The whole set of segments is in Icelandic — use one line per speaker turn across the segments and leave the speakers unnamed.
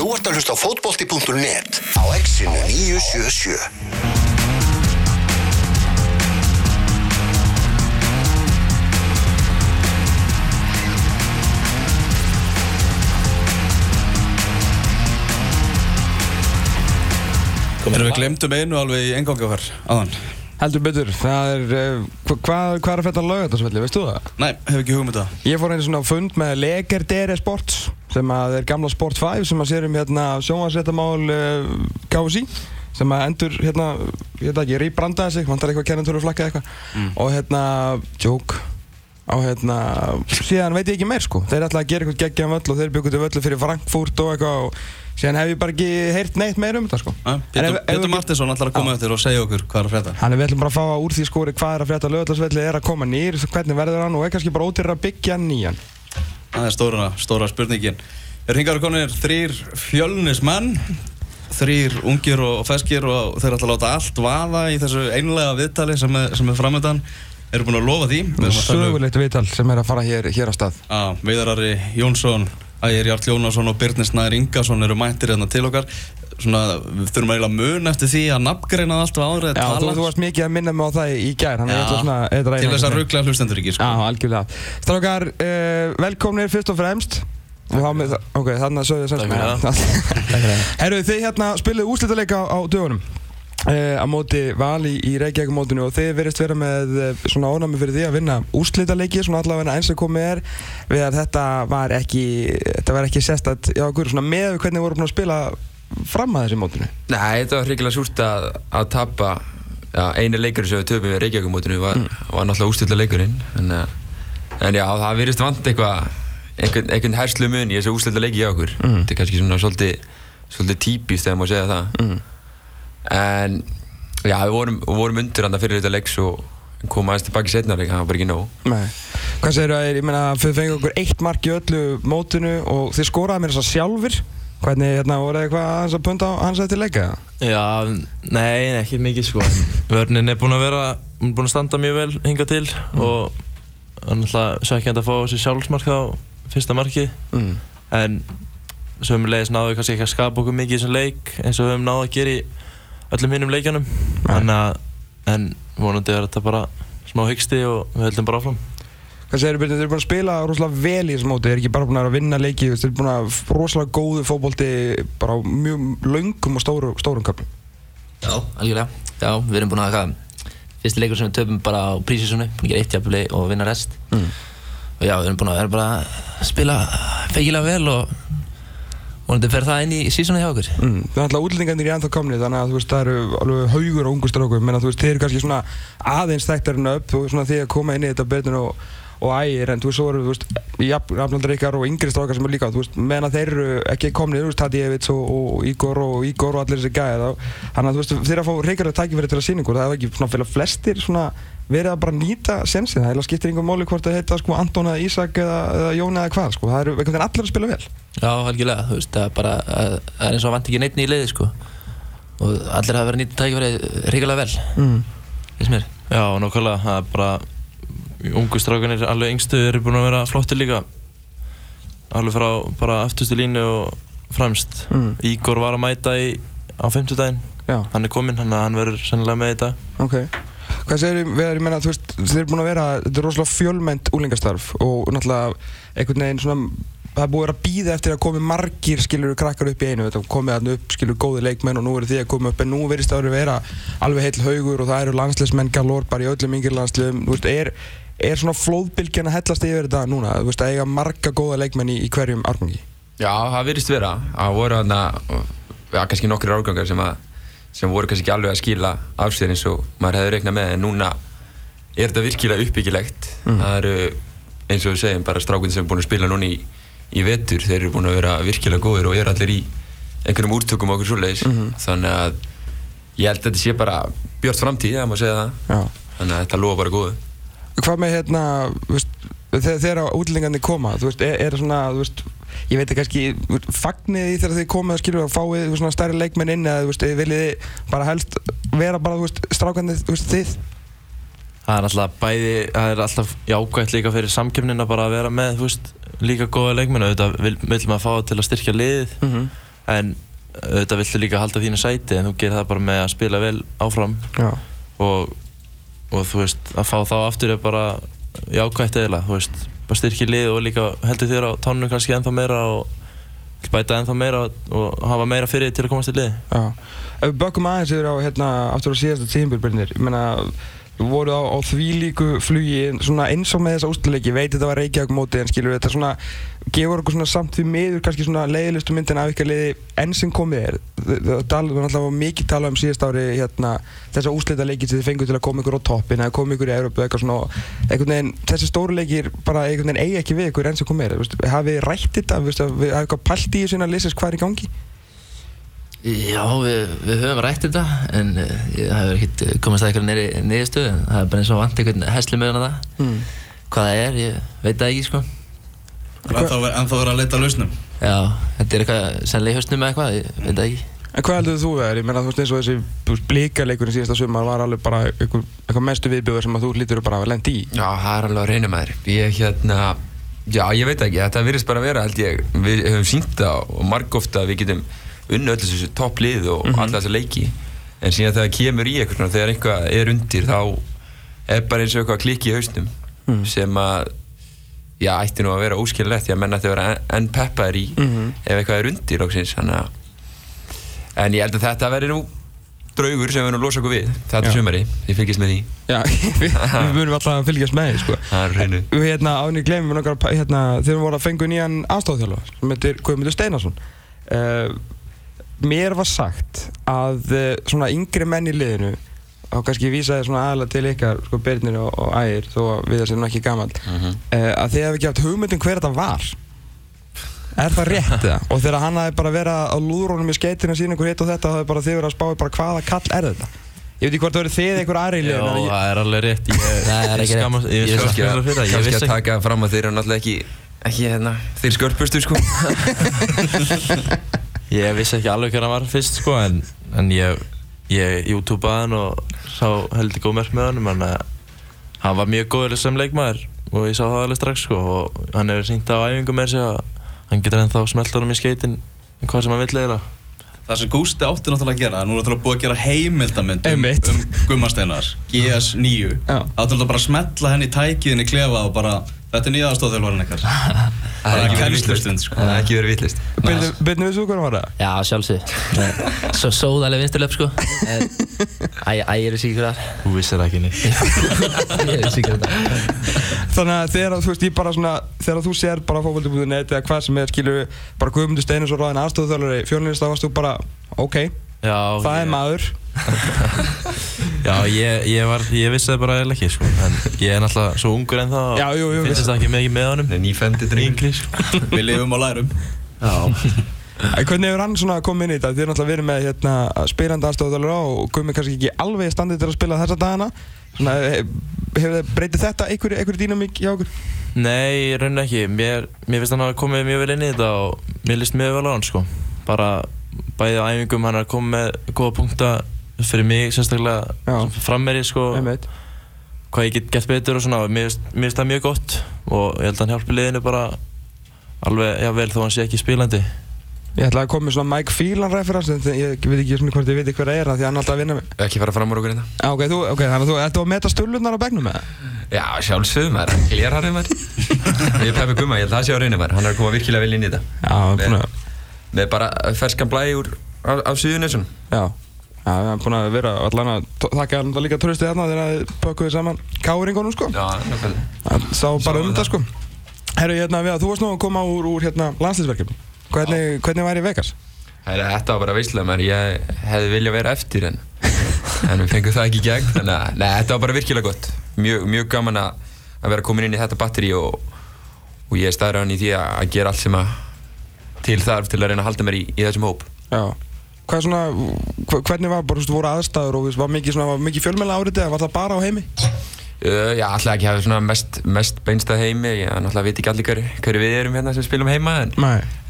Þú ert að hlusta á fótbolti.net á exinu 977.
Erum við glemtum einu alveg í engangi okkar aðan?
Heldur betur, það er, hvað hva er að fætta laugardagsvelli, veistu það?
Nei, hef ekki hugmynda
Ég fór einu svona fund með Legerdere Sports sem að er gamla Sport 5 sem að sér um hérna sjónvarsréttamál uh, KFC sem að endur hérna, ég veit ekki, rýbrandaði sig, vantar eitthvað kennentúru flakka eitthvað. Mm. og hérna, joke og hérna, síðan veit ég ekki meir sko. Þeir ætlaði að gera eitthvað geggjum völl og þeir byggði til völlu fyrir Frankfurt og eitthvað og síðan hef ég bara ekki heyrt neitt meir um þetta sko.
Pétur Martinsson ætlar að koma eftir og segja okkur hvað er að frétta.
Hann er vel bara að fá úr því skóri hvað er að frétta. Lögðarsvelli er að koma nýr, hvernig verður hann og er kannski bara ótyrir að byggja nýjan
Það er stóra, stóra spurningin. Er hingar og konir þrýr fjölnismenn þrýr ungir og feskir og þeir ætla að láta allt vaða í þessu einlega viðtali sem er, sem er framöndan eru búin að lofa því.
Sögulegt viðtal sem er að fara hér, hér á stað.
Ah, Viðarari Jónsson Ægir Jart Jónasson og Birnir Snæður Ingarsson eru mættir hérna til okkar Svona, við þurfum eiginlega mun eftir því að nafngreina allt og áður
Já, þú, þú varst mikið að minna mig á það í gær
Já, svona, til þess að ruggla hlustendur ekki
sko. Já, algjörlega. Strákar, uh, velkomnir fyrst og fremst. Með, Ok, þannig að sögðu þess Herru, þið hérna spiluðu úslítalega á, á dögunum Uh, á móti vali í Reykjavík-mótinu og þið verist vera með uh, svona ónami fyrir því að vinna úrslítaleiki svona allavega eins og komið er við að þetta var ekki þetta var ekki sérstætt já, með hvernig voru búin að spila fram að þessi mótinu?
Nei, þetta var hrigilega súrt að, að tapa já, einu leikur sem við töfum við Reykjavík-mótinu var, mm. var náttúrulega úrslítaleikurinn en, en já, það verist vant eitthvað einhvern, einhvern herslu mun í þessu úrslítaleiki hjá okkur. Mm. þetta er kannski svona svolítið, svolítið típist þegar maður segja það. Mm. En já, við vorum, vorum undir hann fyrir þetta leiks og koma aðeins tilbaki setna það var bara ekki nóg.
Nei. Hvað segir það, ég meina, þið fengið okkur eitt mark í öllu mótinu og þið skoraði mér þess að sjálfur hvernig, hérna, voru eitthvað aðeins að punta á hans eftir leika?
Já, nei, ekki mikið sko Vörnin er búin að vera, búin að standa mjög vel hinga til mm. og hann er alltaf svekkjand að fá þessi sjálfsmark á fyrsta marki mm. en sömulegis náðu við kannski ekki að skapa okkur mikið í þessum leik eins og við höfum náðu að gera í öllum hinnum leikjanum að, en vonandi er þetta bara smá hyggsti og við höldum bara áfram
Hvað segir þið þið eru búin að spila rosalega vel í þessum móti, þið eru ekki bara búin að vinna leiki, þið eru búin að rosalega góðu fókbólti bara á mjög laungum og stóru, stórum köpnum.
Já, algjörlega. Já, við erum búin að hafa fyrsti leikur sem við töfum bara á prísísunni, búin að gera eitt jafnveg og vinna rest. Mm. Og já, við erum búin að bara að spila feikilega vel og Vonandi fer það inn í sísónu hjá okkur.
Mm. Það er alltaf útlendingarnir í ennþá komni þannig að veist, það eru alveg haugur og ungur strákur menn að þú veist, þeir eru kannski svona aðeins þekktarinn upp og svona því að koma inn í þetta betur og, og ægir en þú veist, svo eru, þú veist, jafnaldar ykkar og yngri strákar sem eru líka, þú veist, menn að þeir eru ekki komni, þú veist, Tadjevits og, og Ígor og Ígor og allir þessi gæði þannig að þú veist, þeir að fá reykjara tækifæri til að ykkur, það er ekki svona flestir svona verið að bara nýta sensin það skiptir einhver móli hvort það heita sko, Anton eða Ísak eða, eða Jón eða hvað sko. það eru einhvern veginn allir að spila vel
Já, algjörlega, þú veist, það er bara það er eins og vant ekki neitt nýja leiði sko. og allir hafa verið nýtt tækifæri ríkilega vel mm. eins og mér
Já, nokkvæmlega, það er bara ungu strákanir, alveg yngstu eru búin að vera flottir líka. Alveg frá bara afturstu línu og fremst. Mm. Ígor var að mæta í, á 50 daginn hann er kominn, hann, hann verður sennilega með í dag.
Okay. Hvað segir þið, ég menna, þú veist, þið er búin að vera, þetta er rosalega fjölmænt úlingastarf og náttúrulega einhvern veginn svona, það er búin að býða eftir að komi margir, skilur, krakkar upp í einu, þetta komið alltaf upp, skilur, góði leikmenn og nú eru þið að koma upp, en nú verist það að vera alveg heil haugur og það eru landsleismenn galor bara í öllum yngir landsliðum, þú veist, er, er svona flóðbylgjan að hellast yfir þetta núna, þú veist, að eiga marga góða leikmenn í, í hverjum árgangi?
Já, það verist vera, það voru þarna, ja, kannski nokkri árgangar sem að sem voru kannski ekki alveg að skila af sér eins og maður hefði reiknað með en núna er þetta virkilega uppbyggilegt mm. það eru eins og við segjum bara strákun sem er búin að spila núna í, í vetur þeir eru búin að vera virkilega góður og er allir í einhvernum úrtökum okkur svoleiðis mm -hmm. þannig að ég held að þetta sé bara björnt framtíð, það má segja það Já. þannig að þetta lofa bara góðu
Hvað með hérna, veist, þegar útlengarnir koma, þú veist, er, er svona, veist ég veit ekki kannski fagnir því þegar þið komið að skilja að fáið svona stærri leikmenn inn eða þið viljið bara helst vera bara veist, strákandi þið
Það er alltaf bæði, það er alltaf jákvæmt líka fyrir samkjöfnina bara að vera með veist, líka góða leikmenn og þetta vil maður fá til að styrkja liðið mm -hmm. en auðvitað viltu líka halda þínu sæti en þú gerir það bara með að spila vel áfram
Já.
og, og þú veist að fá þá aftur er bara jákvægt eðla þú veist, bara styrkja lið og líka heldur þér á tánum kannski ennþá meira og bæta ennþá meira og hafa meira fyrir til að komast í lið
Já. Ef við bökkum aðeins yfir á hérna aftur á síðasta tíðinbjörnir, ég meina voru á, á því líku flugi eins og með þessa ústileiki, veit þetta var Reykjavík mótið en skilur þetta svona gefur okkur svona samt því miður kannski svona leiðilistu myndin af ykkar leiði enn sem komið er. Það var alltaf mikið talað um síðast ári hérna þessa úslita leiki sem þið fengur til að koma ykkur á toppin eða koma ykkur í Európa eitthvað svona veginn þessi stóru leikir bara veginn eigi ekki við ykkur enn sem komið er. Hafið þið rætt þetta, hafið eitthvað pælt í þessu að lesa hvað er í gangi?
Já, við, við höfum rætt þetta en uh, það hefur ekkert komast að eitthvað niðurstöðu en það er bara eins og vant einhvern hesli með hana það
Mm.
hvað það er, ég veit það ekki sko
En þá verður að leita lausnum.
Já, þetta er eitthvað sennilega í hausnum eða eitthvað, ég veit það ekki
En hvað heldur þú það er? Ég meina þú veist eins og þessi blíkarleikurinn síðasta sumar var alveg bara eitthvað, eitthvað mestu viðbjöður sem að þú lítur bara að lendi í.
Já, það er alveg að reyna með þér. Ég hérna, já, ég veit ekki, þetta virðist bara að vera, held ég, við höfum sínt það og margóft að við getum unnu öll þessu topplið og mm alla þessa leiki. En síðan þegar það kemur í eitthvað þegar eitthvað er undir, þá er bara eins og eitthvað klikki í hausnum sem að, já, ætti nú að vera óskililegt, því að menn ætti að vera enn- peppaðir í ef eitthvað er undir að En ég held að þetta verði nú draugur sem við nú losa okkur við þetta sumari, ég fylgist með því.
Já, við, við munum alltaf að fylgjast með því sko. Við hérna ánir glemum við nokkar hérna, þegar við vorum að fengu nýjan aðstofþjálfa sem heitir Guðmundur Steinarsson uh, Mér var sagt að uh, svona yngri menn í liðinu og kannski vísaði svona aðalega til ykkar sko Birnir og, og Ægir þó að við það nú ekki gamall
Mhm.
uh, að þið hefði gefið hugmyndum hver þetta var Er það rétt eða? Og þegar hann hafi bara verið að lúðrónum í skeitinu sín einhver hitt og þetta þá hefði bara þið verið að spáði bara hvaða kall er þetta? Ég veit ekki hvort það verið þið einhver aðri í
Já,
liðinu ég-
það er alveg rétt Ég,
Það er ekki rétt.
skammast- Ég
Ég
skammast
kannski
mér
að,
fyrir það Ég
kannski
vissi
að
ekki
taka fram að þeir eru náttúrulega ekki ekki hérna, þeir skörpustu sko
Ég vissi ekki alveg hver hann var fyrst sko en, en ég, ég YouTubeaði hann og sá heldur góð merk með hann en hann var mjög góður sem leikmaður og ég sá það alveg strax sko og hann hefur syngt á æfingu með sig að hann getur ennþá smelt honum í skeitin hvað sem hann vill eiginlega
Það sem Gústi átti náttúrulega að gera, nú er náttúrulega búið að gera heimildamönd um, um Gummasteinar, GS9.
Já.
Það átti náttúrulega bara að smetla henni í tækiðinni klefa og bara, þetta er nýja aðstofþjálfarinn ykkar.
Það er ekki verið
kennslustund,
vittlust
sko.
Það er ekki verið vittlust
Byrnu við svo hvernig var það?
Já, sjálfsög Svo sóðaleg vinsturlöp sko Æ, ég er ekki hvað
Þú vissir ekki neitt
Ég er ekki þetta
Þannig að þegar þú veist ég bara svona þegar þú sér bara fókvöldi.net eða hvað sem er skilur bara Guðmundur Steinus og Ráðin aðstofþjálfari fjölunist þá varst þú bara ok,
Já,
það
ég,
er maður.
Já, ég, ég, var, ég vissi það bara eiginlega ekki sko en ég er náttúrulega svo ungur en það
Já, jú, jú,
finnst það ekki mikið með honum.
Nýfendi
Yngri sko.
Við lifum og lærum.
En hvernig hefur hann svona komið inn í þetta? Þið er náttúrulega verið með hérna spyrandi aðstofþjálfara og Guðmi kannski ekki alveg í standið til að spila þessa dagana Svona, þið breytið þetta einhverju einhverju dýnamík hjá okkur?
Nei, í rauninni ekki. Mér, mér finnst hann að komið mjög vel inn í þetta og mér líst mjög vel á hann sko. Bara bæði á æfingum hann er að koma með góða punkta fyrir mig sérstaklega
Já.
frammeri sko.
Einmitt.
Hvað ég get gett betur og svona mér finnst- það mjög gott og ég held að hann hjálpi liðinu bara alveg, já vel þó hann sé ekki spilandi.
Ég ætla að koma með svona Mike Phelan reference en ég veit ekki svona hvort ég veit hver það er af því að hann er alltaf að vinna með
Ekki fara fram úr okkur hérna.
Já, ok, þú, ok, þannig að þú ert að meta stullunar á begnum með það?
Já, sjálfsögum klérharið maður Ég er peppi gumma, ég held að það sé á reyna maður Hann er að koma virkilega vel inn í þetta.
Já, búin að,
Með bara ferskan blæ úr af, suðunissun
já. Já, við erum búin að vera allan að þakka hann það líka tröstið þarna þegar þið pökkuðu sko.
Já, nákvæmlega.
Það sá bara um það.
það.
sko. Herru, hérna, við að þú varst nú að koma úr, úr hérna, landslýsverkefni Hvernig, hvernig væri Vegas?
Herra, Þetta var bara veistlega maður, ég hefði viljað vera eftir en en við fengum það ekki í gegn þannig að þetta var bara virkilega gott mjög, mjög gaman að, vera komin inn í þetta batteri og, og ég er staðræðan í því að, gera allt sem að til þarf til að reyna að halda mér í, í þessum hóp
Já Hvað svona, hvernig var, bara, þú veist, voru aðstæður og var mikið, var mikið fjölmjöla árið eða var það bara á heimi?
Uh, já, alltaf ekki hafa svona mest, mest beinstað heimi, ég náttúrulega veit ekki allir hverju, hverju við erum hérna sem spilum heima en,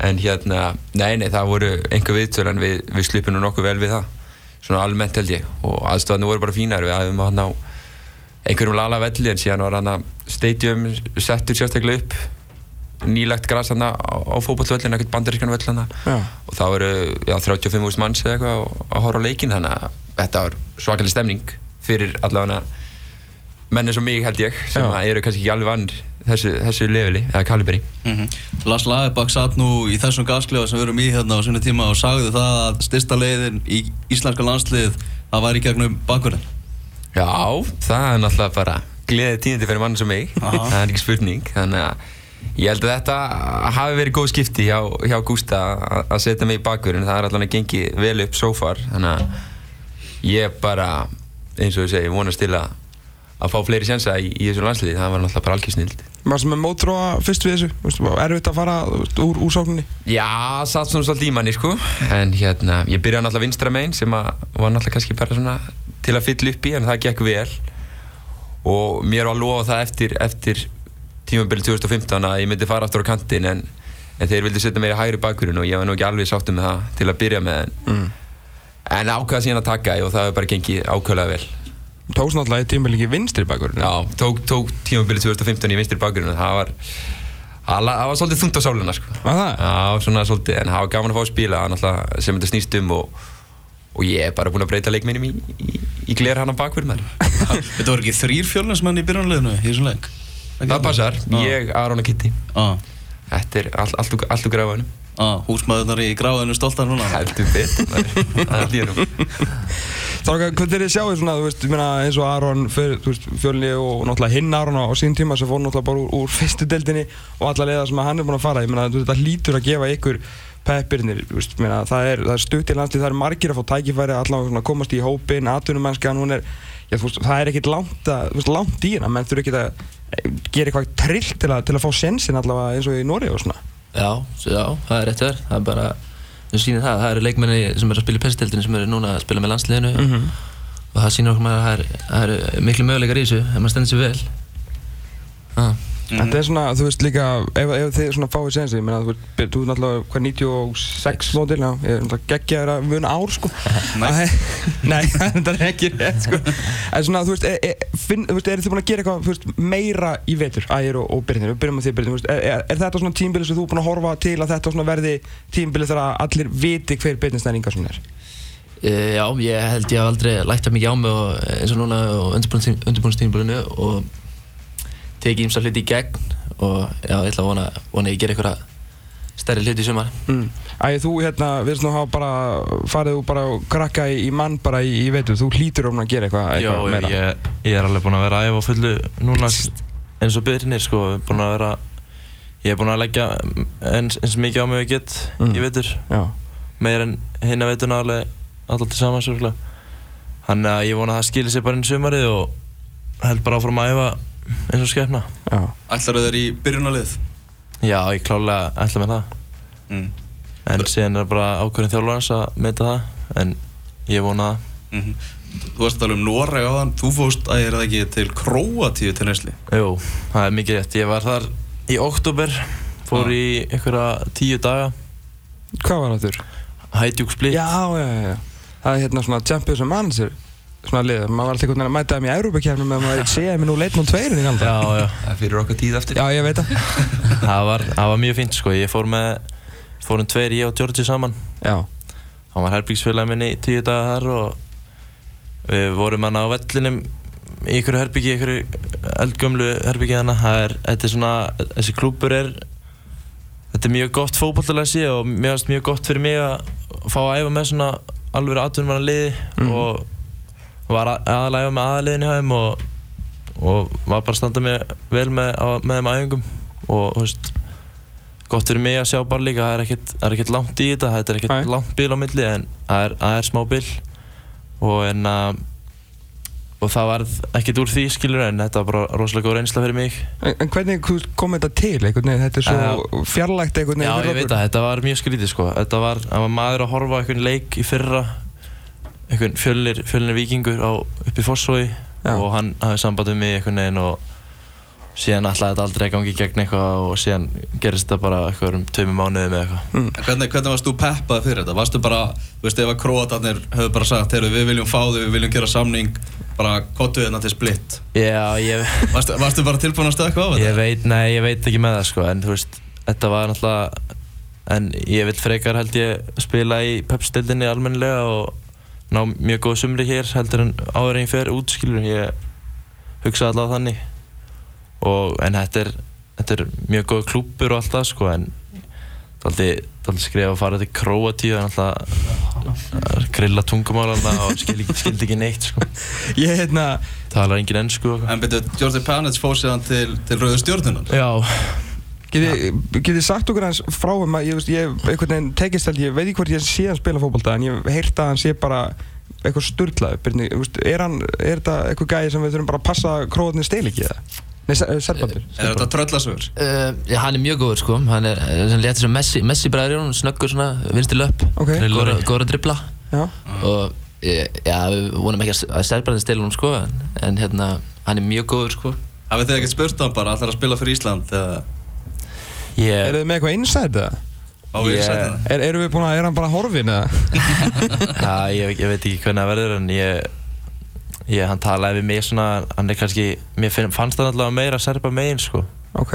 en hérna, nei, nei, það voru einhver viðtöl en við, við slupum nú nokkuð vel við það. Svona almennt held ég og aðstæðan voru bara fínar, við aðeins hann á einhverjum lala velli en síðan var hann að stadium settur sérstaklega upp nýlegt græs þarna á, á fótballvöllin, ekkert bandarískan völl
Já.
og þá eru já, 35.000 manns eða eitthvað að- horfa á leikin þannig að þetta var svakalig stemning fyrir allavega menn eins og mig held ég sem
Já.
að eru kannski ekki alveg vann þessu, þessu leveli eða kalibri.
Lars Lagerbakk satt nú í þessum gasklefa sem við erum í hérna á sinni tíma og sagði það að styrsta leiðin í íslenska landslið það var í gegnum bakverðin
Já, það er náttúrulega bara gleðið tíðindi fyrir mann sem mig.
Aha.
það er ekki spurning þannig að ég held að þetta hafi verið góð skipti hjá, hjá Gústa að- að setja mig í bakverðin það er allavega að gengi vel upp so far þannig að ég bara eins og ég segi vonast til að að fá fleiri sjensa í, í þessu landsliði það var náttúrulega bara algjör snild
Varst með mótróa fyrst við þessu? Erfitt að fara veist, úr, úr sókninni?
Já, satt svona svolítið í manni sko en hérna, ég byrjaði náttúrulega vinstra megin sem var náttúrulega kannski bara svona til að fylla upp í en það gekk vel og mér var að lofa það eftir, eftir tímabili 2015 að ég myndi fara aftur á kantinn en, en þeir vildi setja mig í hægri bakgrunn og ég var nú ekki alveg sáttum með það til að byrja með en,
Mm.
en ákvaða síðan að taka og það hefur bara gengið ákvæðlega vel
Tókst náttúrulega í tímabili ekki vinstri bakur
Já, tók, tók tímabili 2015 í vinstri bakgrunn það var það var- það var svolítið þungt á sáluna sko.
Var það?
Já, svona svolítið, en það var gaman að fá að spila náttúrulega sem þetta snýst um og, og ég er bara búinn að breyta leikminnum í, í, í gler hann á bakverð með
Þetta voru ekki þrýr fjölninsmenn í byrjunarliðinu í þessum leik?
Það passar, ég, Aron og Kitty
ah,
Þetta er all, allt, allt úr
ah, Húsmaðurnar í gráðinu stoltar núna.
Heldur betur, það er hlýðanum
Þorga, hvernig er þið sjáðu svona, þú veist, ég meina eins og Aron þú fjölni og náttúrulega hinn Aron á, sín tíma sem fór náttúrulega bara úr, úr fyrstu deildinni og alla leiða sem að hann er búinn að fara, ég meina þú þetta hlýtur að gefa ykkur peppirnir, þú það er, er stutt í landslið, það er margir að fá tækifæri allavega að komast í hópin, atvinnumennskan, hún er, já þú veist, það er ekkit langt að, þú langt í hérna, menn þurfa ekki að eh, gera eitthvað trill til að, til að fá sensin allavega eins og í Nóri og svona.
Já, já, það er rétt þér. Það er bara, við sýnum það, það eru leikmenni sem eru að spila í pesiteldinu sem eru núna að spila með landsliðinu
Mhm.
og það sýnir okkur maður að það er- eru miklu möguleikar í þessu ef maður stendur sér vel. Ah.
Þetta er svona, þú veist líka, ef, ef þið svona fáið sensi, ég meina, þú veist, þú er náttúrulega hvað 96 mótil, já, ég er náttúrulega geggjaður að muna ár, sko. Nei. Nei, þetta er ekki rétt, sko. En svona, þú veist, er, er, finn, þú veist, eru þið búin að gera eitthvað, þú veist, meira í vetur, ægir og, og Byrnir, við byrjum með því Byrnir, þú veist, er, er, er þetta svona tímbili sem þú er búin að horfa til að þetta svona verði tímbili þegar allir viti hver Byrnir Ingarsson er?
E, já, ég held ég haf aldrei lægt það mikið á mig og, eins og núna á undirbúinstímbilinu og tekið ímsa hluti í gegn og já, ég ætla að vona, vona að ég gera eitthvað stærri hluti í sumar.
Mm. Ægir, þú hérna, við erum hafa bara farið og bara krakka í, í mann bara í, í vetur, þú hlýtur um að gera eitthvað,
Já,
eitthvað meira.
ég, ég er alveg búinn að vera að æfa fullu núna eins og byrjinir sko, búinn að vera ég er búinn að leggja eins, eins mikið á mig ég get
Mm.
í vetur
Já.
meir en hinn að veituna alveg alltaf til saman svolítið þannig að ég vona að það skilir sér bara inn í sumarið og held bara áfram að æfa eins og skefna
Já.
Ætlar þeir í byrjunarlið?
Já, ég klálega ætla með það
Mm.
en síðan er bara ákveðin þjálfarans að meta það en ég vona það
Mm Þú varst að tala um Noreg á þann, þú fóst að ég er það ekki til Króatíu til nesli
Jú, það er mikið rétt. Ég var þar í oktober, fór
Já.
í einhverja tíu daga,
Hvað var það þurr?
Split.
Já, já, já, já. Það er hérna svona Champions and Manager svona lið, maður var alltaf einhvern veginn að mæta þeim í Európa-kjærnum með maður sé mér nú leit nú tveirinn í galda.
já, já.
Það fyrir okkar tíð aftur
Já, ég veit það.
Það var, það var mjög fínt sko. Ég fór með, fórum tveir, ég og Georgi saman.
Já,
Hann var herbyggsfélagi minni í tíu daga þar og við vorum hann á vellinum í einhverju herbyggi, einhverju eldgömlu herbyggi þannig. Það er, þetta er svona, þessi klúpur er, þetta er mjög gott fótballtalega sé og mér finnst mjög gott fyrir mig að fá að æfa með svona alveg atvinnum liði
Mhm.
og var að- aðalega að æfa með aðaliðin hjá þeim og, og var bara að standa mig vel með, á, með þeim æfingum. Og þú veist gott fyrir mig að sjá bara líka það er ekkert, er langt í þetta, þetta er ekkert langt bil á milli en það er, er smá bil. Og en að og það varð ekkert úr því skilur en þetta var bara rosalega góð reynsla fyrir mig.
En, en hvernig kom þetta til? Einhvern veginn? Þetta er svo fjarlægt einhvern
Já,
veginn.
ég veit það, þetta var mjög skrítið sko. Þetta var, það var maður að horfa einhvern leik í fyrra einhvern fjölnir, fjölnir vikingur á, upp í Fossói og hann hafði samband við mig einhvern veginn og síðan ætlaði þetta aldrei gangi gegn eitthvað og síðan gerist þetta bara eitthvað um tveimur mánuði með eitthvað
Mm.
Hvernig, hvernig varst þú peppað fyrir þetta? Varstu bara, þú veist, ef að Króatarnir höfðu bara sagt, heyrðu, við viljum fá þig, við viljum gera samning, bara kottu hérna til splitt.
Já, ég,
Varstu, varstu bara tilbúin að stöða eitthvað á þetta?
ég veit, nei, ég veit ekki með það sko en þú veist, þetta var náttúrulega en ég vil frekar held ég spila í Pepsi-dildinni almennilega og ná mjög góð sumri hér heldur en áður en ég fer út skilur ég hugsa allavega þannig. Og en þetta er, þetta er mjög góð klúpur og allt það sko en það er aldrei skrifa að fara til Kroatíu en alltaf grilla tungumálana og skildi ekki, skildi ekki neitt sko.
Ég hérna,
talar engin ennsku og
En betur, Jordi Panets fór síðan til, til Rauður stjórnunan
já,
getið geti sagt okkur hans frá um að ég, ég veginn tekist ég veit ekki hvort ég sé hann spila fótbolta en ég hef heyrt að hann sé bara eitthvað sturglaður, er hann, er þetta eitthvað gæði sem við þurfum bara að passa króðinni stil ekki eða? Nei, Serbaldur.
Er þetta tröllasögur?
Uh, já, hann er mjög góður sko, hann er, hann létt sem Messi, Messi bræður í hún, snöggur svona, vinsti löp,
Ok.
góður að- góður að dribbla
Já.
og eh, já, við vonum ekki að Serbræðin stila hún sko, en, en hérna, hann er mjög góður sko.
Hafið þið ekkert spurt hann bara, allar að spila fyrir Ísland eða
ég,
Er þið með eitthvað insight eða?
yeah.
Er, erum við búin að, er hann bara horfin eða?
já, ég, ég veit ekki hvernig það verður en ég, ég hann talaði við mig svona hann er kannski, mér finn, fannst það allavega meira serba megin sko
Ok.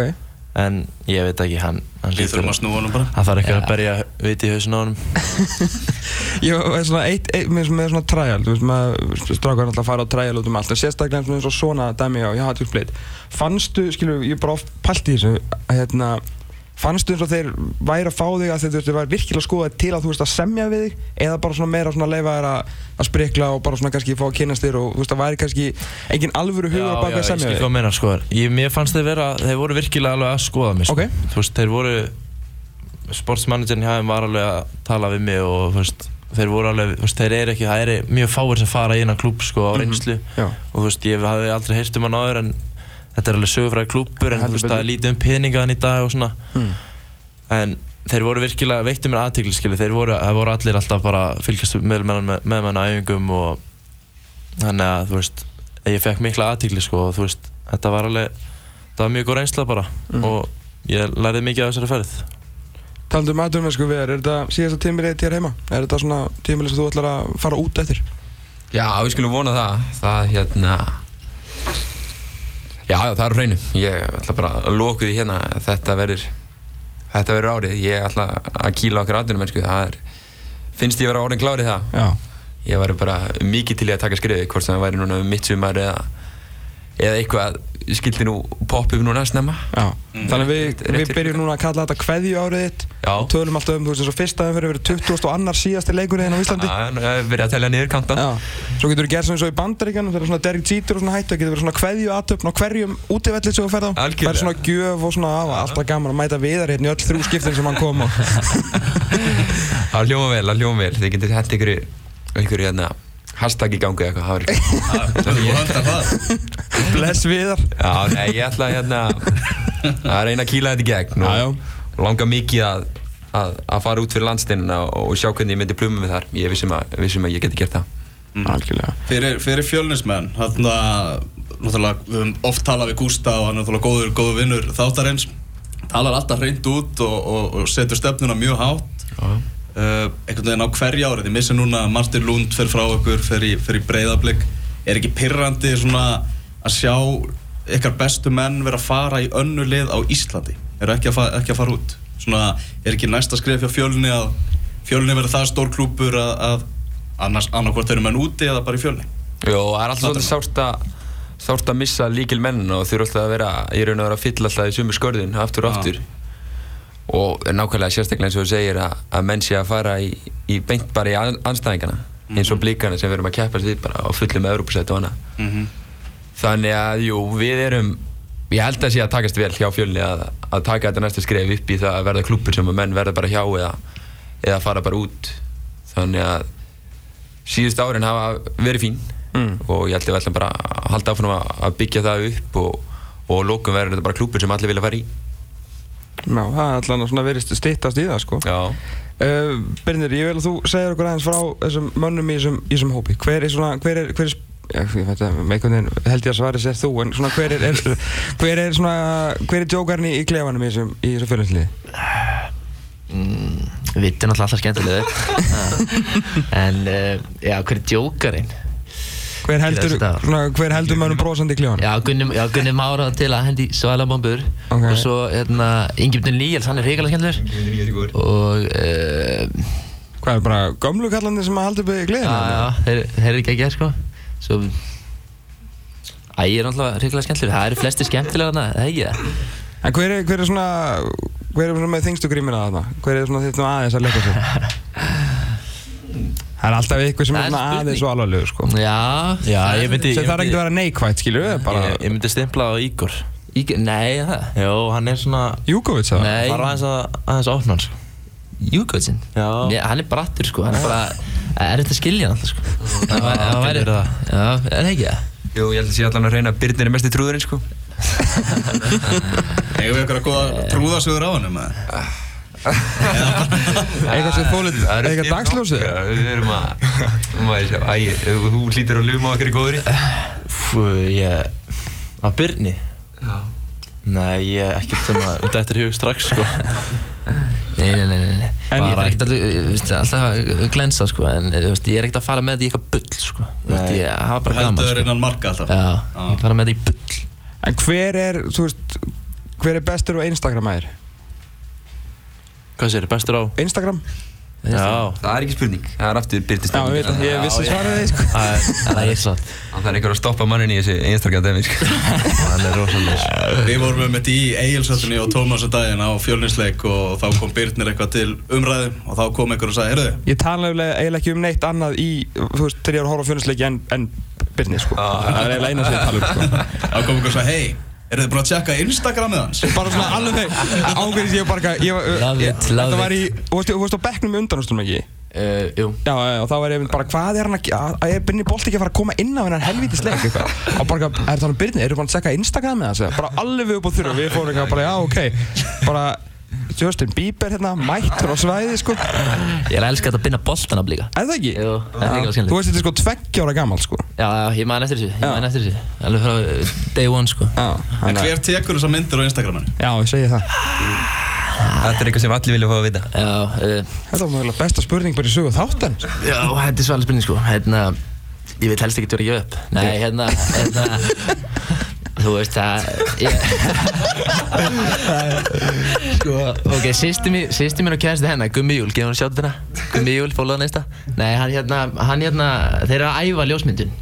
en ég veit ekki, hann, hann
Við þurfum að snúa hann bara
hann þarf ekki að
Já.
berja viti í hausinn á honum
Ég var svona eitt, eitt með, með svona trial, þú veist, maður strákar alltaf að fara á trial út um allt, en sérstaklega eins og svona dæmi á, já, þetta er uppleitt. Fannstu, skilur, ég er bara oft pælt í þessu, að hérna, fannstu eins og þeir væri að fá þig að þeir, þú veist, þeir væri virkilega að skoða til að þú veist að semja við þig, eða bara svona meira svona leifa þér að, að sprikla og bara svona kannski fá að kynast þér og þú veist, það væri kannski engin alvöru huga
já,
baka
já,
að
ég
semja
skil hvað
þig.
meina sko ég, mér fannst þeir vera, þeir voru virkilega alveg að skoða mig sko.
Ok.
þú veist, þeir voru sportsmanagerin hjá þeim var alveg að tala við mig og þú veist, þeir voru alveg, þú veist, þeir eru ekki það eru mjög fáir sem fara í innan klúb sko á reynslu
Já.
og þú veist, ég hafði aldrei heyrt um hann áður en þetta er alveg sögufræði klúbur en þú veist, það er lítið um peningaðan í dag og svona
Mm.
en þeir voru virkilega veitti mér aðtikli skilju, þeir voru, það voru allir alltaf bara fylgjast með, með, mann á æfingum og þannig að þú veist ég fekk mikla aðtikli sko og þú veist þetta var alveg, það var mjög góð reynsla bara
Mm.
og ég lærði mikið af þessari ferð
Talandi um aðdurmennsku við er þetta síðasta tímilið þér heima? Er þetta svona tímilið sem þú ætlar að fara út eftir?
Já, við skulum vona það. Það, hérna... Já, já, það er hreinu. Ég ætla bara að loka því hérna að þetta verður, þetta verður árið. Ég ætla að kýla okkur aðdunum, mennsku. Það er, finnst ég vera orðin klárið það.
Já.
Ég væri bara mikið til í að taka skriði, hvort sem það væri núna um mitt sumar eða, eða eitthvað skildi nú upp núna snemma.
Já,
Mm.
þannig að við, við
fyrir
byrjum núna að kalla þetta kveðju árið þitt
Já.
og tölum alltaf um, þú veist, eins og fyrsta umferð verið 20 og annar síðasti leikurinn á Íslandi
Já, er verið að telja niður kantan.
Já, svo getur við gert svona eins og í bandaríkjanum þegar svona Derek Jeter og svona hættu, það getur verið svona kveðju aðtöfn á hverjum útivelli sem þú ferð á. Það er svona gjöf og svona á, alltaf gaman að mæta viðar hérna í öll þrjú skiptin sem hann kom á
Það hljóma vel, það hljóma vel. Hérna, hashtag í gangi eða eitthvað,
Bless viðar.
Já, nei, ég ætla hérna að reyna að kýla þetta í gegn. Og
Já,
langa mikið að, að, að fara út fyrir landsteinina og sjá hvernig ég myndi pluma mig þar. Ég vissum að, vissum að ég geti gert það.
Algjörlega.
Fyrir, fyrir fjölnismenn, hann náttúrulega, við höfum oft talað við Gústa og hann er náttúrulega góður, góður vinnur þáttarins. Talar alltaf hreint út og, og, og setur stefnuna mjög hátt.
Já.
Uh, einhvern veginn á hverja ári, þið missir núna Martin Lund fyrir frá okkur, fyrir, fyrir breyðablík er ekki pirrandi svona að sjá ykkar bestu menn vera að fara í önnu lið á Íslandi? Eru ekki að, fa ekki að fara út? Svona, er ekki næsta skrif hjá fjölni að fjölni verður það stór klúpur að, að annars annarkvort eru menn úti eða bara í fjölni?
Jó, það er alltaf svolítið sárt að sárt að missa líkil menn og þau eru alltaf að vera í raun og vera að fylla alltaf í sumu skörðin aftur og aftur og nákvæmlega sérstaklega eins og þú segir að, að menn sé að fara í, í beint bara í an- andstæðingana. Eins og blíkana sem við erum að keppast við bara á fullum Európusætt og annað.
Mm -hmm.
þannig að jú, við erum ég held að sé að takast vel hjá fjölni að, að taka þetta næsta skref upp í það að verða klúppur sem að menn verða bara hjá eða, eða fara bara út. Þannig að síðust árin hafa verið fín
Mm.
og ég held að við ætlum bara að halda áfram að byggja það upp og, og lókum verður þetta bara klúppur sem allir vilja fara í
Já, það er alltaf svona verið stittast í það sko
Já,
uh, Birnir, ég vil að þú segir okkur aðeins frá þessum mönnum í þessum, í þessum hópi Hver er svona, hver er, hver er Já, ég veit að, með einhvern veginn held ég að svari sér þú En svona, hver er, er hver er svona, hver er djókarni í klefanum í þessum, í þessum fjölinnsliði?
Mm, Vitt er náttúrulega alltaf skemmtilega En uh, já, hver er djókarinn?
Hver heldur, hver heldur mönnum brosandi í kljóðan?
Já, Gunni, já, Gunni Mára til að hendi svalabómbur
Ok.
og svo hérna, Ingebjörn Níels, hann er hrigalega skemmtilegur og uh,
Hvað er bara gömlu kallandi sem að halda upp í
já,
gleðina?
já, þeir, þeir eru ekki að gera sko svo Æ, ég er náttúrulega hrigalega skemmtilegur, það eru flesti skemmtilega þarna, það er ekki það
En hver er, hver er svona, hver er svona með þingstu grímina þarna? Hver er svona þitt nú aðeins að leika sér? Það er alltaf ykkur sem
Það
er
er
aðeins og alvarlegur, sko.
Já,
Já, ég myndi
Sem
ég
þarf ekki að vera neikvægt, skilur við, bara
Ég, ég myndi stimpla á Ígor
Í, Nei, það
Jó, hann er svona
Júkovits það?
Nei.
Bara aðeins að, aðeins að opna hann sko.
Júkvitsinn
Já.
Hann er brattur sko, hann er bara Er þetta að skilja hann alltaf sko Það væri- það væri
það.
Já, er það ekki það?
Jú, ég held að sé allan að reyna að Birnir er mest í trúðurinn sko
Eigum við að
Eitthvað sem fólið, eitthvað dagsljósið?
Við erum að, um að sjá, æ, þú hlýtur að ljúma okkur í góðri.
Ég Á Byrni
Já.
Nei, ég er ekkert sem að Þetta eftir hug strax sko.
Nei, nei, nei, nei, nei.
En
Ég
ég-
er ekkert alltaf að glensa sko En veist, ég er ekkert að fara með því í eitthvað bull sko. Ég hafa bara gaman
Heldur
sko.
innan marka alltaf.
Já, ég fara með því í bull.
En hver er, þú veist, hver er bestur á Instagram aðeir?
Hvað sér, bestur á?
Instagram?
Já
Það er ekki spurning, það er aftur Birnir
Já, ég veit að ég vissi svarið því, sko.
Það er, það er satt
Það er einhver að stoppa mannin í þessu Instagram dæmi sko
Hann er rosalega
Við vorum með þetta í Egilsöldinni og Tómas að daginn á fjölninsleik og þá kom Birnir eitthvað til umræðu og þá kom einhver og sagði, heyrðu,
Ég tala eiginlega ekki um neitt annað í, þú veist, þegar ég var að horfa á fjönsleiki en, en Byrni, sko. Það er eiginlega eina sem ég tala um, sko.
Eru þið búin að tjekka Instagramið hans?
Bara svona alveg þegar, ángurins ég var bara, eitthvað- ég var,
Love
ég-
it, love
þetta var
it.
í, þú veist, þú veist á bekknum undanústum ekki?
Uh, jú
Já, og þá var ég bara, hvað er hann að, að, að er Byrni Bolt ekki að fara að koma inn á hennar helvítis leik, eitthvað? Og bara, er það hann Byrni, eru búin að tjekka Instagram með hans? Bara alveg upp á þurru, við fórum eitthvað, bara, já, ok, bara, Justin Bieber hérna, mættur á svæði, sko.
Ég er að elska þetta að binda boltan að blíka
Er það ekki?
Jú, það er ekki
Þú
skemmtilegt
veist, þetta er sko tveggjára gammal, sko.
Já, já, ég man eftir þessu, ég man eftir þessu Alveg frá day one sko
Já,
En hver tekur þessar myndir á Instagraminu?
Já, ég segi það.
Þetta er eitthvað sem allir vilja fá að vita
Já, uh,
Þetta var mögulega besta spurning bara í sögu þáttan.
já, þetta er svalega spurning sko Hérna, ég veit helst ekki að vera að gefa upp Nei, hérna, hérna Þú veist það ég, Sko, ok, sýsti mín, mín og kæðast hennar Gummi Júl, gefur hann sjátt hérna Gummi Júl, fólaða næsta. Nei, hann hérna, hann hérna Þeir eru að æfa ljósmyndun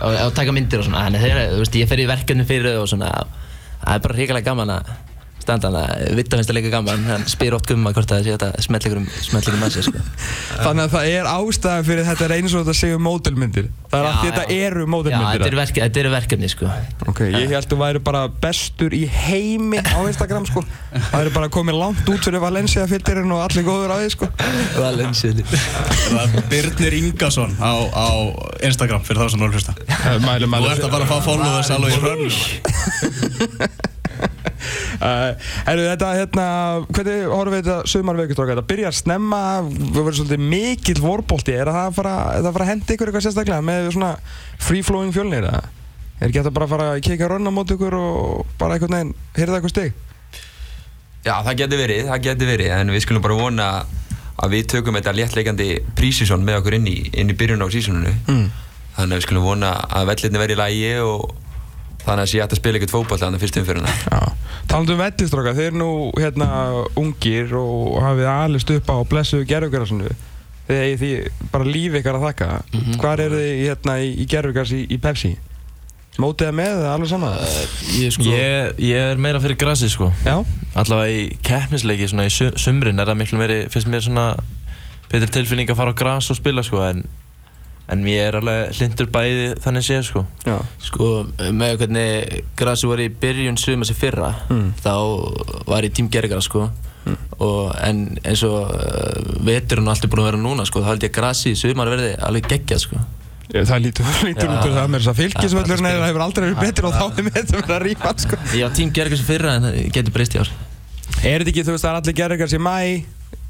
og, og taka myndir og svona. Þannig þeir, þú veist, ég fer í verkefni fyrir þau og svona. Það er bara hrikalega gaman að standa hann að Vitta finnst það líka gaman Hann spyr ótt gumma hvort það sé þetta smellegur um smellegur með sér sko
Þannig að það er ástæðan fyrir þetta er eins og þetta séu módelmyndir. Það er
Já,
að þetta
já.
eru
Já,
módelmyndir.
þetta eru verke, þetta eru verkefni sko
Ok, ég held að væri bara bestur í heimi á Instagram sko. Það eru bara komið langt út fyrir Valencia filterinn og allir góður á því sko.
Valencia
Það er Birnir Ingason á, á Instagram fyrir þá sem þú er að hlusta Þú ert að bara að fá
Herru, þetta, hérna, hvernig horfum við þetta sumarveikustráka? Þetta byrjar snemma, við verðum svolítið mikill vorbolti. Er það að fara, að fara að henda ykkur eitthvað sérstaklega með svona free-flowing fjölnir? Er ekki að bara fara að kika rönna mót ykkur og bara einhvern veginn, heyrða eitthvað stig?
Já, það getur verið, það getur verið En við skulum bara vona að við tökum þetta léttleikandi prísísón með okkur inn í, inn í byrjun á sísónunu
Mm.
Þannig að við skulum vona að vellinni verði í lægi og þannig að sé hægt að spila eitthvað fókball þannig fyrst umfyrirna
Já. Talandi um vettistráka, þeir eru nú hérna ungir og hafið alist upp á blessu gerfugarasinu. Þið eigið því bara lífi ykkar að þakka.
Mhm.
Hvar eru þið hérna í, í gerfugars í, í Pepsi? Mótið það með eða alveg saman?
Ég sko
Ég, ég er meira fyrir grassi sko
Já.
Allavega í keppnisleiki svona í su- sumrin er það miklu meiri Finnst mér svona Betur tilfinning að fara á gras og spila sko En, en ég er alveg hlindur bæði þannig séð sko
Já.
Sko, með hvernig grasi var í byrjun suma sem fyrra
Mm.
þá var ég tím gergara sko og en eins og uh, veturinn og allt er búin að vera núna sko þá held ég að grasi í sumar verði alveg geggjað sko
Ég, það lítur, lítur
Já.
út úr það með þess að fylgisvöllurinn
Já, bara
það hefur aldrei verið betur og þá er með þetta verið að rífa sko.
Var tím gergara sem fyrra en það getur breyst í ár
Er þetta ekki, þú veist, er allir gerfugars í mæ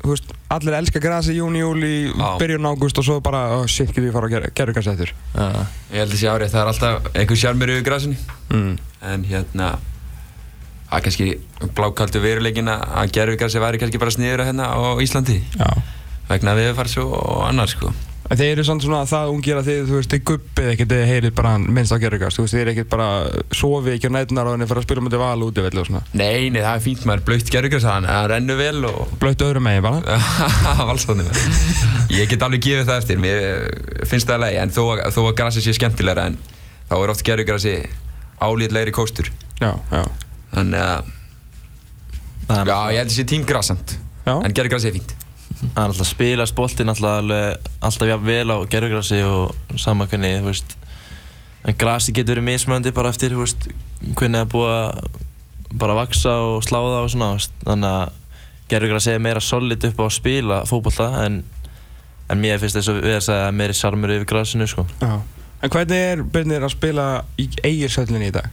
veist, allir elska grasi í júni, júli, byrjun ágúst og svo bara, oh, shit, getur við fara á gerfugars eftir
Já.
Ég held að sé árið, það er alltaf einhver sjarmur yfir grasinu
mm.
en hérna er kannski blákaldu veruleikin að- að gerfugrasi væri kannski bara sniður hérna á Íslandi
Já.
vegna viðfarsjó og annar sko
En þeir eru samt svona það ungir að þið, þú veist, þið guppið ekkert eða heyrið bara minnst á gerðugast, þú veist, þið eru ekkert bara sofið ekki á nætunar og henni fyrir að spila mútið val úti velli og svona.
Nei, nei, það er fínt maður, blöytt gerðugræs að hann, það rennur vel og
Blöytt öðru megin bara.
valstóðni með Ég get alveg gefið það eftir, mér finnst það að leið, en þó, að- þó að grassi sé skemmtilegra en þá er oft gerðugrassi álítlegri kóstur.
Já, já.
Þannig að,
Það er
já, ég held að gerðugrassi.
Það er alltaf boltinn alltaf alveg, alltaf jafn vel á gerfugrassi og sama hvernig, þú veist en grasi getur verið mismöndi bara eftir, þú veist, hvernig það er búið að bara vaksa og slá það og svona, veist, þannig að gerfugrassi er meira solid upp á að spila fótbolta en, en mér finnst þess að við að segja meiri sarmur yfir grasinu, sko.
Já. En hvernig er byrnir að spila í eigirsöllinni í dag?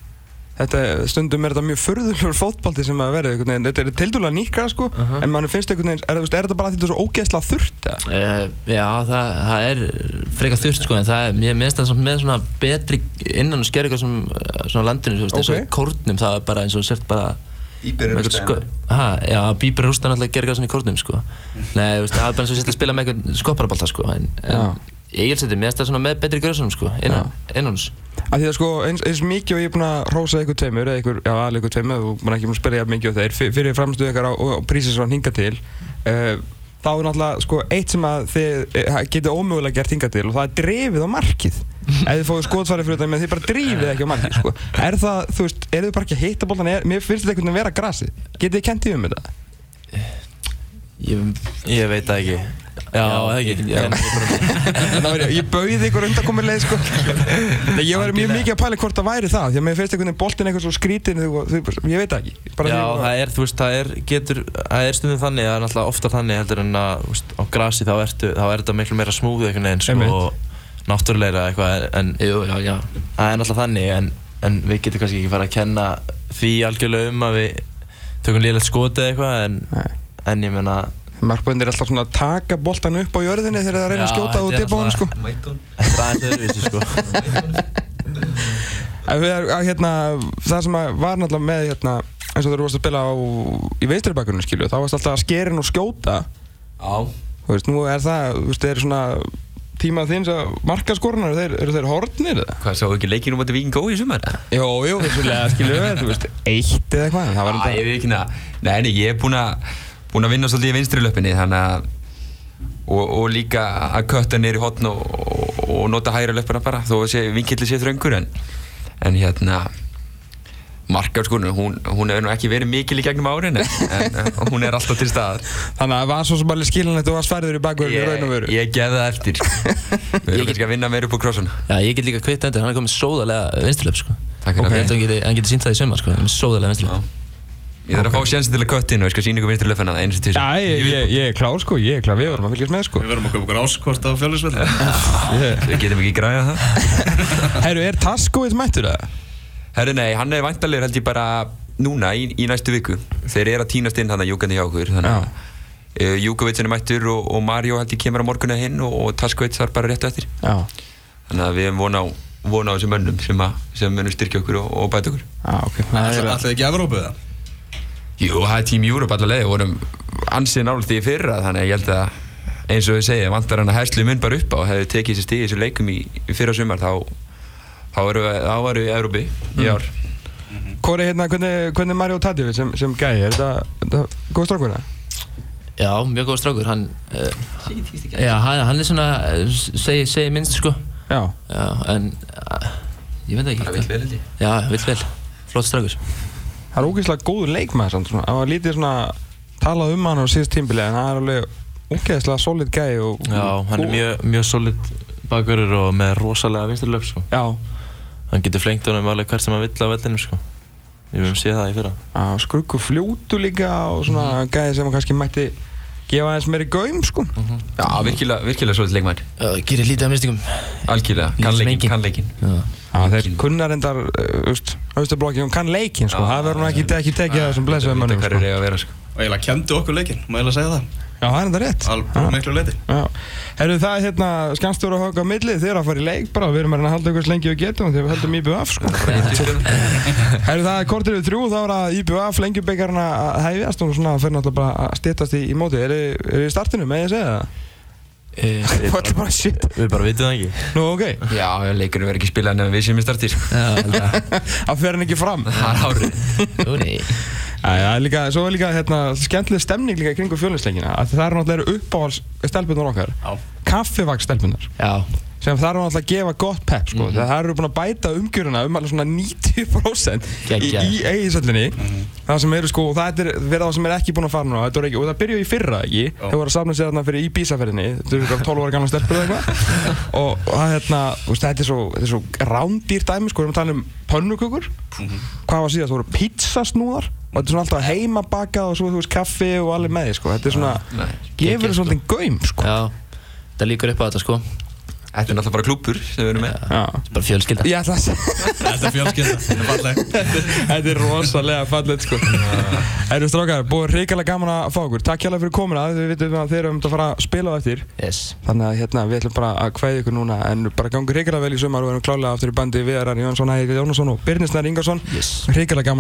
Þetta, stundum er þetta mjög förðulegur fótbolti sem að verða einhvern veginn, þetta er tildúlega nýkra sko, en mann finnst einhvern veginn, er, þú veist, er þetta bara því þetta er svo ógeðslega þurrt eða?
Uh, já, það, það er frekar þurft sko, en það er, mér minnst það samt með svona betri innan og skerringar sem uh, svona landinu, þú veist, eins
Ok.
og kórnum, það er bara eins og sért bara
Íber
með einhvern sko, ha, já, bíber rústar náttúrulega gergar svona í kórnum, sko Nei, þú veist, það er bara eins og sért að spila með einhvern skopparabalta, sko, en, en er finnst það svona með betri gröðsunum, sko, innan, innan hús
Af því að sko, eins, eins mikið og ég er búinn að rósa ykkur tveimur, eða ykkur, já, alveg ykkur tveimur, maður er ekki búinn að spyrja jafn mikið á þeir, fyr- fyrir framstöðu ykkar á, á prísi sem hann hinga til, uh, þá er náttúrulega, sko, eitt sem að þið eh, getið ómögulega gert hinga til og það er drefið á markið. Ef þið fóðu skotfæri fyrir þetta, menn þið bara drifið ekki á markið, sko. Er það, þú veist, eru þið bara ekki að hitta boltan, er, mér finnst þetta einhvern veginn að vera grasið. Getið þið kentið um?
Ég,
Ég veit það ekki. Já, eða ekki. En ég
það bauði ykkur undankomuleið sko. Ég var mjög mikið að pæla hvort það væri það Því að mér finnst einhvern veginn boltinn eitthvað svo skrítin Ég veit það ekki
Já, það er, þú veist, það er, getur, það er stundum þannig, það er náttúrulega oftar þannig heldur en að, veist, á grasi þá er þetta miklu meira smúð einhvern veginn, sko, og náttúrulega eitthvað, en það er náttúrulega þannig, en, en við getum kannski ekki fara að kenna því algjörlega um að við tökum liðlegt skoti eitthvað, en, en ég meina,
Markböndir er alltaf svona að taka boltan upp á jörðinni þegar það reyna að skjóta
er
upp á hann sko
þetta er aðeins öðruvísi, sko.
Að, hérna, Það sem að var náttúrulega með hérna, eins og þú varst að spila á, í vinstri bakgrunni skilju þá varst alltaf að skerin og skjóta
Já.
Þú veist, nú er það, þú veist, þeir svona tímað þinn sem markaskornar, þeir, eru þeir hortnir eða?
Hvað, sáu ekki leikinu mútið Víking Gói í sumar?
Jó, jú, vissulega, skilju þú veist, eitt eða eitthvað, en það var
Já, búinn að, að vinna svolítið í vinstri þannig að, og, og líka að kötta í hotn og, og, og nota hægra löppina bara, þó að sé, vinkilli sé þröngur, en, en hérna, markarskurnu, hún, hún hefur nú ekki verið mikil í gegnum árin, en, en hún er alltaf til stað.
Þannig að það var svo sem alveg skilinlegt og var sverður í bakverðinu í raun og veru.
ég geði það eftir. Við erum kannski að vinna meira upp á krossuna.
Já, ég get líka kvitt endur, hann er komið sóðalega vinsturlöp, sko
Takk fyrir
held að hann geti, hann geti sínt það í sumar, sko, hann er sóðalega vinsturlöp
Ég þarf að fá sjansi til að kötta inn og ég skal sína ykkur vinstri löppina það eins og til
Já, ég, ég, ég er klár sko, ég er klár, við vorum að fylgjast með sko.
Við verðum að köpa okkur áskort á fjölusvelli.
Við getum ekki græða það.
Herru, er Taskovic mættur það?
Herru, nei, hann er vantalegur held ég bara núna í, í næstu viku. Þeir eru að tínast inn hann að júkandi hjá okkur. Þannig að uh, Júkovic er mættur og, og Mario held ég kemur á morgunna hinn og, og Taskovic þar bara réttu eftir.
Já.
Þannig að við hefum von á, von á þessum mönnum sem, að, sem munum styrkja okkur og, og bæta okkur.
Já, ok. Það er
Alltaf ekki Evrópu það?
Jú, það er tím Júrup allavega og vorum ansið nálega því í fyrra þannig að ég held að eins og við segja, vantar hann að hæslu mun bara upp á og hefði tekið þessi í þessu leikum í, í fyrra sumar þá þá erum við, þá varum við í Európi í ár.
Hvor er hérna, hvernig, hvernig er Mario Tadjevic sem, sem gæi? Er þetta, þetta góð strákur það?
Já, mjög góð strákur, hann uh, Já, hann, hann er svona, uh, segi, segi minnst, sko
Já.
Já, en uh, ég veit ekki
Það vil vel held ég.
Já, vill vel, flott strákur
Það er ógeðslega góður leikmaður samt svona. Það var lítið svona talað um hann á síðust tímbili en það er alveg ógeðslega solid gæi og...
Já, hann er mjög, mjög solid bakverður og með rosalega vinsturlöp, sko.
Já.
Hann getur flengt honum alveg hvert sem hann vill á vellinu, sko. Við höfum séð það í fyrra.
Já, skruggu fljótu líka og svona gæi sem kannski mætti gefa aðeins meiri gaum sko.
Já, virkilega, virkilega svolítið leikmæður.
Já, gerir lítið af mistingum
Algjörlega,
Lítið
kann
sem
leikin,
enginn.
kann leikin.
Já,
Já, þeir kunnar endar, uh, veist, Östurblokki, hún kann leikinn sko, það verður hún ekki, ekki tekið það sko.
er eiga að vera sko.
Og eiginlega kendi okkur leikinn, má eiginlega segja það.
Já, það er enda rétt.
Alveg miklu leiti.
Já. Herru, það er hérna skamstjóra högg á milli, þið eru að fara í leik bara, við erum að reyna að halda ykkur lengi við getum þegar við höldum IBF sko. Herru, það er kortir við þrjú, þá er að IBF lengjubeikarna að hæfjast og svona fyrir náttúrulega bara að stýttast í, í móti. Er þið í startinu, með ég segja það?
Eh,
Þú ætlar bara shit.
Við bara vitum það ekki.
Nú ok,
Já, leikurinn verður ekki spilað nefnum við sem við startir
það fer hann ekki fram.
Það er árið
svo er líka hérna, skemmtileg stemning líka fjölinsleikina að það eru náttúrulega uppáhals stelpunar okkar.
Já.
kaffivaks stelpunar
Já,
sem eru náttúrulega að gefa gott pepp sko. það eru búin að bæta umgjöruna um alveg svona 90% í,
Geggjað.
í eigisöllinni það sem eru sko, og það er verið það sem er ekki búin að fara núna þetta og það byrjuði í fyrra ekki? Þau voru að safna sér þarna fyrir Íbísaferðinni þau eru 12 ára gamla stelpur eða eitthvað. Og það hérna, þetta er svo, þetta svo rándýr dæmi, sko, við erum að tala um pönnukökur. Hvað var síðast, það voru pizzasnúðar og þetta er svona alltaf heimabakað og svo þú veist kaffi og allir með sko, þetta er svona
Nei.
gefur þið svolítið gaum sko.
Já Það líkur upp á þetta sko
Þetta er náttúrulega bara klúpur sem við erum með.
Já.
Bara fjölskylda.
Ég ætla að segja
Þetta er fjölskylda, þetta er falleg
Þetta er rosalega fallet sko. Erum strákar, búið hrikalega gaman að fá okkur. Takk hjálpa fyrir komuna, við vitum að þeir eru um að fara að spila á eftir.
Yes.
Þannig að hérna, við ætlum bara að kveðja ykkur núna En bara gangi hrikalega vel í sumar og erum klálega aftur í bandi Viðarar Jónsson, Ægir Jónsson og Birnisnær Ingarsson.
Yes.
Hrikalega